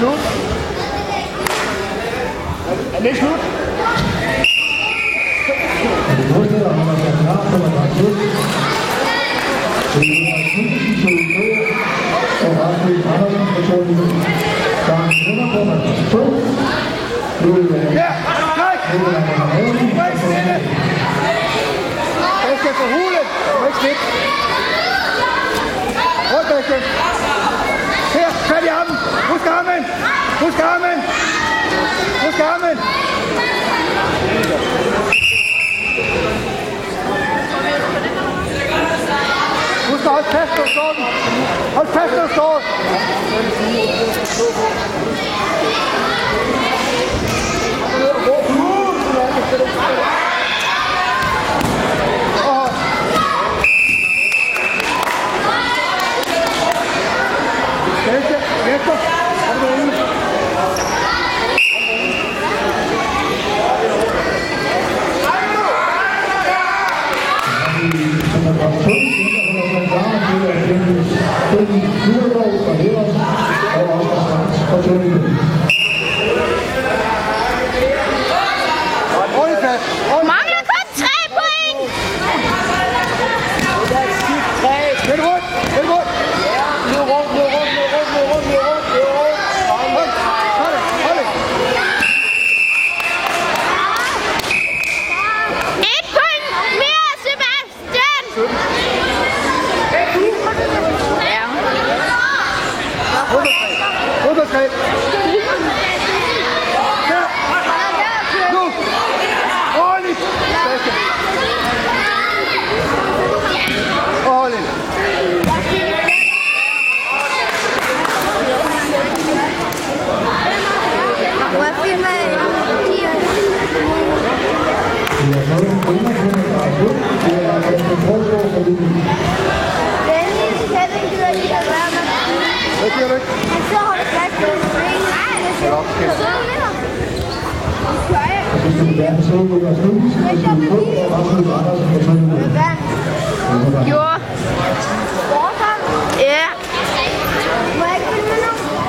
slut? Er den ikke slut? Ja, nej! Du må ikke stille! Jeg skal få hulen! Du må ikke stille! Husk armen. Husk armen. Husk at holde fast på skåren. Hold fast på skåren. 你们要加油啊！好好好，好兄弟。Hvad siger du ikke? Han sidder og holder fast på en ring. Nej, han sidder og sidder med ham. Jo.